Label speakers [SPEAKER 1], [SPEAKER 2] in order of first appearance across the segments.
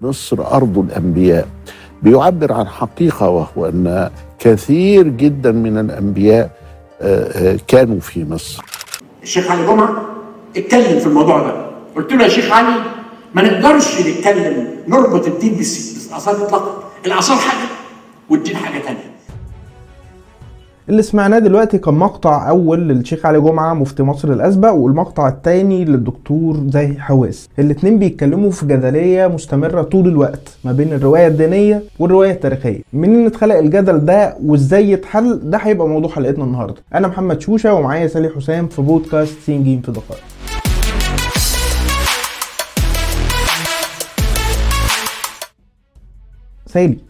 [SPEAKER 1] مصر أرض الأنبياء. بيعبر عن حقيقة وهو أن كثير جدا من الأنبياء آه، آه، كانوا في مصر.
[SPEAKER 2] الشيخ علي جمعة اتكلم في الموضوع ده. قلت له يا شيخ علي ما نقدرش نتكلم نربط الدين بالاثار اطلاقا. الأثار حاجة والدين حاجة تانية.
[SPEAKER 3] اللي سمعناه دلوقتي كان مقطع أول للشيخ علي جمعة مفتي مصر الأسبق والمقطع الثاني للدكتور زاهي حواس. الاتنين بيتكلموا في جدلية مستمرة طول الوقت ما بين الرواية الدينية والرواية التاريخية. منين اتخلق الجدل ده وإزاي يتحل؟ ده هيبقى موضوع حلقتنا النهارده. أنا محمد شوشة ومعايا سالي حسام في بودكاست سين جيم في دقائق. سالي.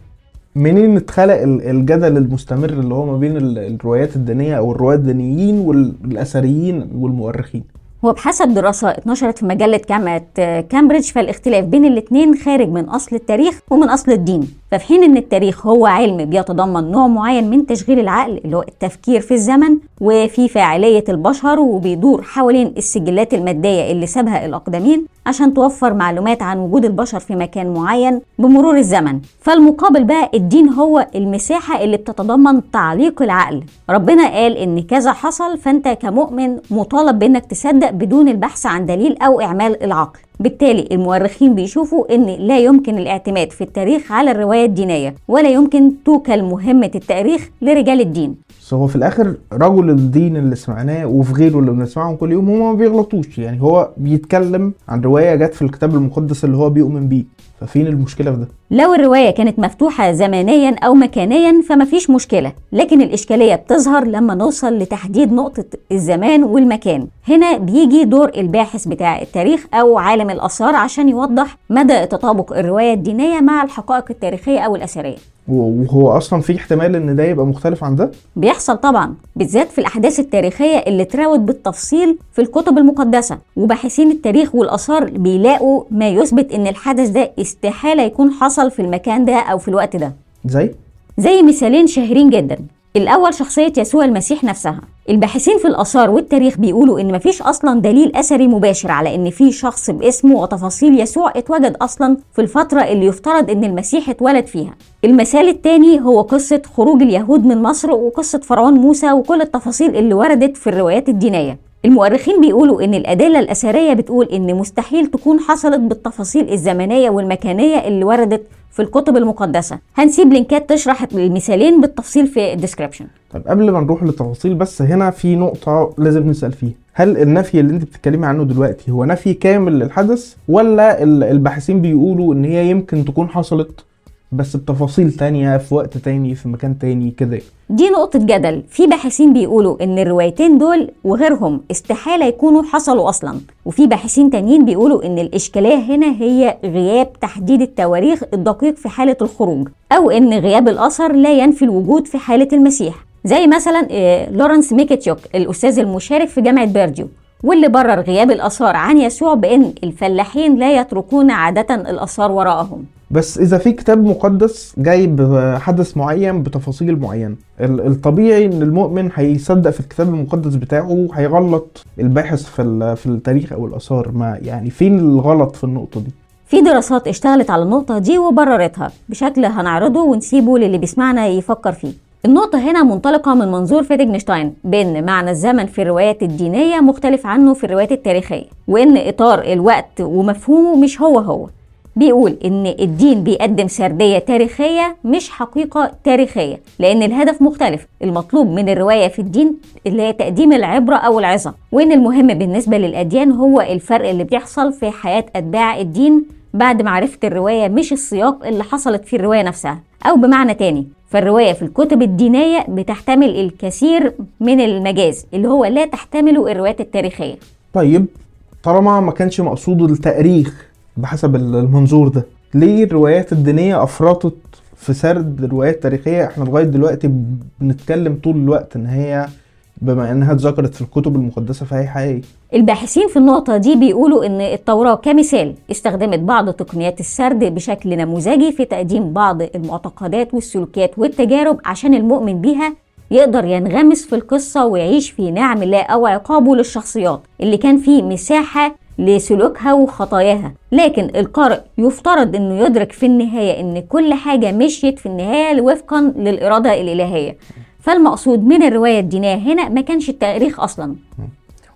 [SPEAKER 3] منين اتخلق ال- الجدل المستمر اللي هو ما بين ال- الروايات الدينية أو الرواه الدينيين والأثريين والمؤرخين؟
[SPEAKER 4] هو بحسب دراسة اتنشرت في مجلة جامعة آه، كامبريدج فالاختلاف بين الاتنين خارج من أصل التاريخ ومن أصل الدين. ففي حين أن التاريخ هو علم بيتضمن نوع معين من تشغيل العقل اللي هو التفكير في الزمن وفي فاعلية البشر وبيدور حوالين السجلات المادية اللي سابها الأقدمين عشان توفر معلومات عن وجود البشر في مكان معين بمرور الزمن. فالمقابل بقى الدين هو المساحة اللي بتتضمن تعليق العقل. ربنا قال إن كذا حصل فأنت كمؤمن مطالب بإنك تصدق بدون البحث عن دليل أو إعمال العقل. بالتالي المؤرخين بيشوفوا إن لا يمكن الاعتماد في التاريخ على الرواية الدينية ولا يمكن توكل مهمة التاريخ لرجال الدين.
[SPEAKER 3] هو في الآخر رجل الدين اللي سمعناه وفي غيره اللي بنسمعهم كل يوم هما ما بيغلطوش يعني هو بيتكلم عن رواية جت في الكتاب المقدس اللي هو بيؤمن بيه. ففين المشكلة في ده؟
[SPEAKER 4] لو الرواية كانت مفتوحة زمنيا أو مكانيا فمفيش مشكلة لكن الإشكالية بتظهر لما نوصل لتحديد نقطة الزمان والمكان. هنا بيجي دور الباحث بتاع التاريخ أو عالم الآثار عشان يوضح مدى تطابق الرواية الدينية مع الحقائق التاريخية أو الأثرية.
[SPEAKER 3] وهو أصلا في احتمال إن ده يبقى مختلف عن ده؟
[SPEAKER 4] بيحصل طبعا بالذات في الأحداث التاريخية اللي اتراوت بالتفصيل في الكتب المقدسة. وباحثين التاريخ والآثار بيلاقوا ما يثبت إن الحدث ده استحالة يكون حصل في المكان ده أو في الوقت ده.
[SPEAKER 3] زي؟
[SPEAKER 4] زي مثالين شهيرين جدا. الأول شخصية يسوع المسيح نفسها. الباحثين في الآثار والتاريخ بيقولوا إن مفيش أصلا دليل أثري مباشر على إن في شخص باسمه وتفاصيل يسوع اتوجد أصلا في الفترة اللي يفترض إن المسيح اتولد فيها. المثال التاني هو قصة خروج اليهود من مصر وقصة فرعون موسى وكل التفاصيل اللي وردت في الروايات الدينية. المؤرخين بيقولوا إن الأدلة الأثرية بتقول إن مستحيل تكون حصلت بالتفاصيل الزمنية والمكانية اللي وردت في الكتب المقدسة. هنسيب لينكات تشرح المثالين بالتفصيل في ال description
[SPEAKER 3] طب قبل ما نروح للتفاصيل بس هنا في نقطة لازم نسأل فيها. هل النفي اللي انت بتتكلمي عنه دلوقتي هو نفي كامل للحدث ولا ال- الباحثين بيقولوا إن هي يمكن تكون حصلت؟ بس بتفاصيل تانية في وقت تاني في مكان تاني كده.
[SPEAKER 4] دي نقطة جدل. في باحثين بيقولوا إن الروايتين دول وغيرهم استحالة يكونوا حصلوا أصلا. وفي باحثين تانيين بيقولوا إن الإشكالية هنا هي غياب تحديد التواريخ الدقيق في حالة الخروج أو إن غياب الأثر لا ينفي الوجود في حالة المسيح. زي مثلا آه، لورنس ميكيتشوك الأستاذ المشارك في جامعة بيرديو واللي برر غياب الأثار عن يسوع بإن الفلاحين لا يتركون عادة الأثار وراءهم.
[SPEAKER 3] بس إذا في كتاب مقدس جايب حدث معين بتفاصيل معينة ال- الطبيعي إن المؤمن هيصدق في الكتاب المقدس بتاعه هيغلط الباحث في في التاريخ أو الآثار. ما يعني فين الغلط في النقطة دي؟
[SPEAKER 4] في دراسات اشتغلت على النقطة دي وبررتها. بشكل هنعرضه ونسيبه للي بيسمعنا يفكر فيه. النقطة هنا منطلقة من منظور فيتجنشتاين بأن معنى الزمن في الروايات الدينية مختلف عنه في الروايات التاريخية وأن إطار الوقت ومفهومه مش هو هو. بيقول إن الدين بيقدم سردية تاريخية مش حقيقة تاريخية لأن الهدف مختلف. المطلوب من الرواية في الدين اللي هي تقديم العبرة أو العظة وإن المهم بالنسبة للأديان هو الفرق اللي بيحصل في حياة أتباع الدين بعد معرفة الرواية مش السياق اللي حصلت في الرواية نفسها. أو بمعنى تاني فالرواية في الكتب الدينية بتحتمل الكثير من المجاز اللي هو لا تحتمله الروايات التاريخية.
[SPEAKER 3] طيب طالما ما كانش مقصود التاريخ بحسب المنظور ده. ليه الروايات الدينية أفرطت في سرد روايات تاريخية؟ إحنا لغاية دلوقتي بنتكلم طول الوقت إن هي بما إنها اتذكرت في الكتب المقدسة فهي حقيقية.
[SPEAKER 4] الباحثين في النقطة دي بيقولوا إن التوراة كمثال استخدمت بعض تقنيات السرد بشكل نموذجي في تقديم بعض المعتقدات والسلوكيات والتجارب عشان المؤمن بيها يقدر ينغمس في القصة ويعيش في نعم الله أو عقابه للشخصيات. اللي كان فيه مساحة لسلوكها وخطاياها. لكن القارئ يفترض إنه يدرك في النهاية إن كل حاجة مشيت في النهاية وفقا للإرادة الإلهية. فالمقصود من الرواية الدينية هنا ما كانش التاريخ أصلا.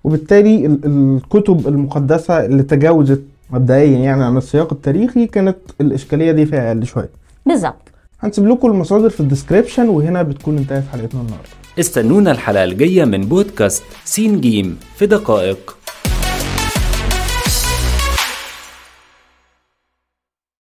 [SPEAKER 3] وبالتالي ال- الكتب المقدسة اللي تجاوزت مبدئيا يعني عن السياق التاريخي كانت الإشكالية دي فيها أقل شوية.
[SPEAKER 4] بالظبط.
[SPEAKER 3] هنسيب لكم المصادر في ال description وهنا بتكون انتهت حلقتنا النهارده.
[SPEAKER 5] استنونا الحلقة الجاية من بودكاست سين جيم في دقائق.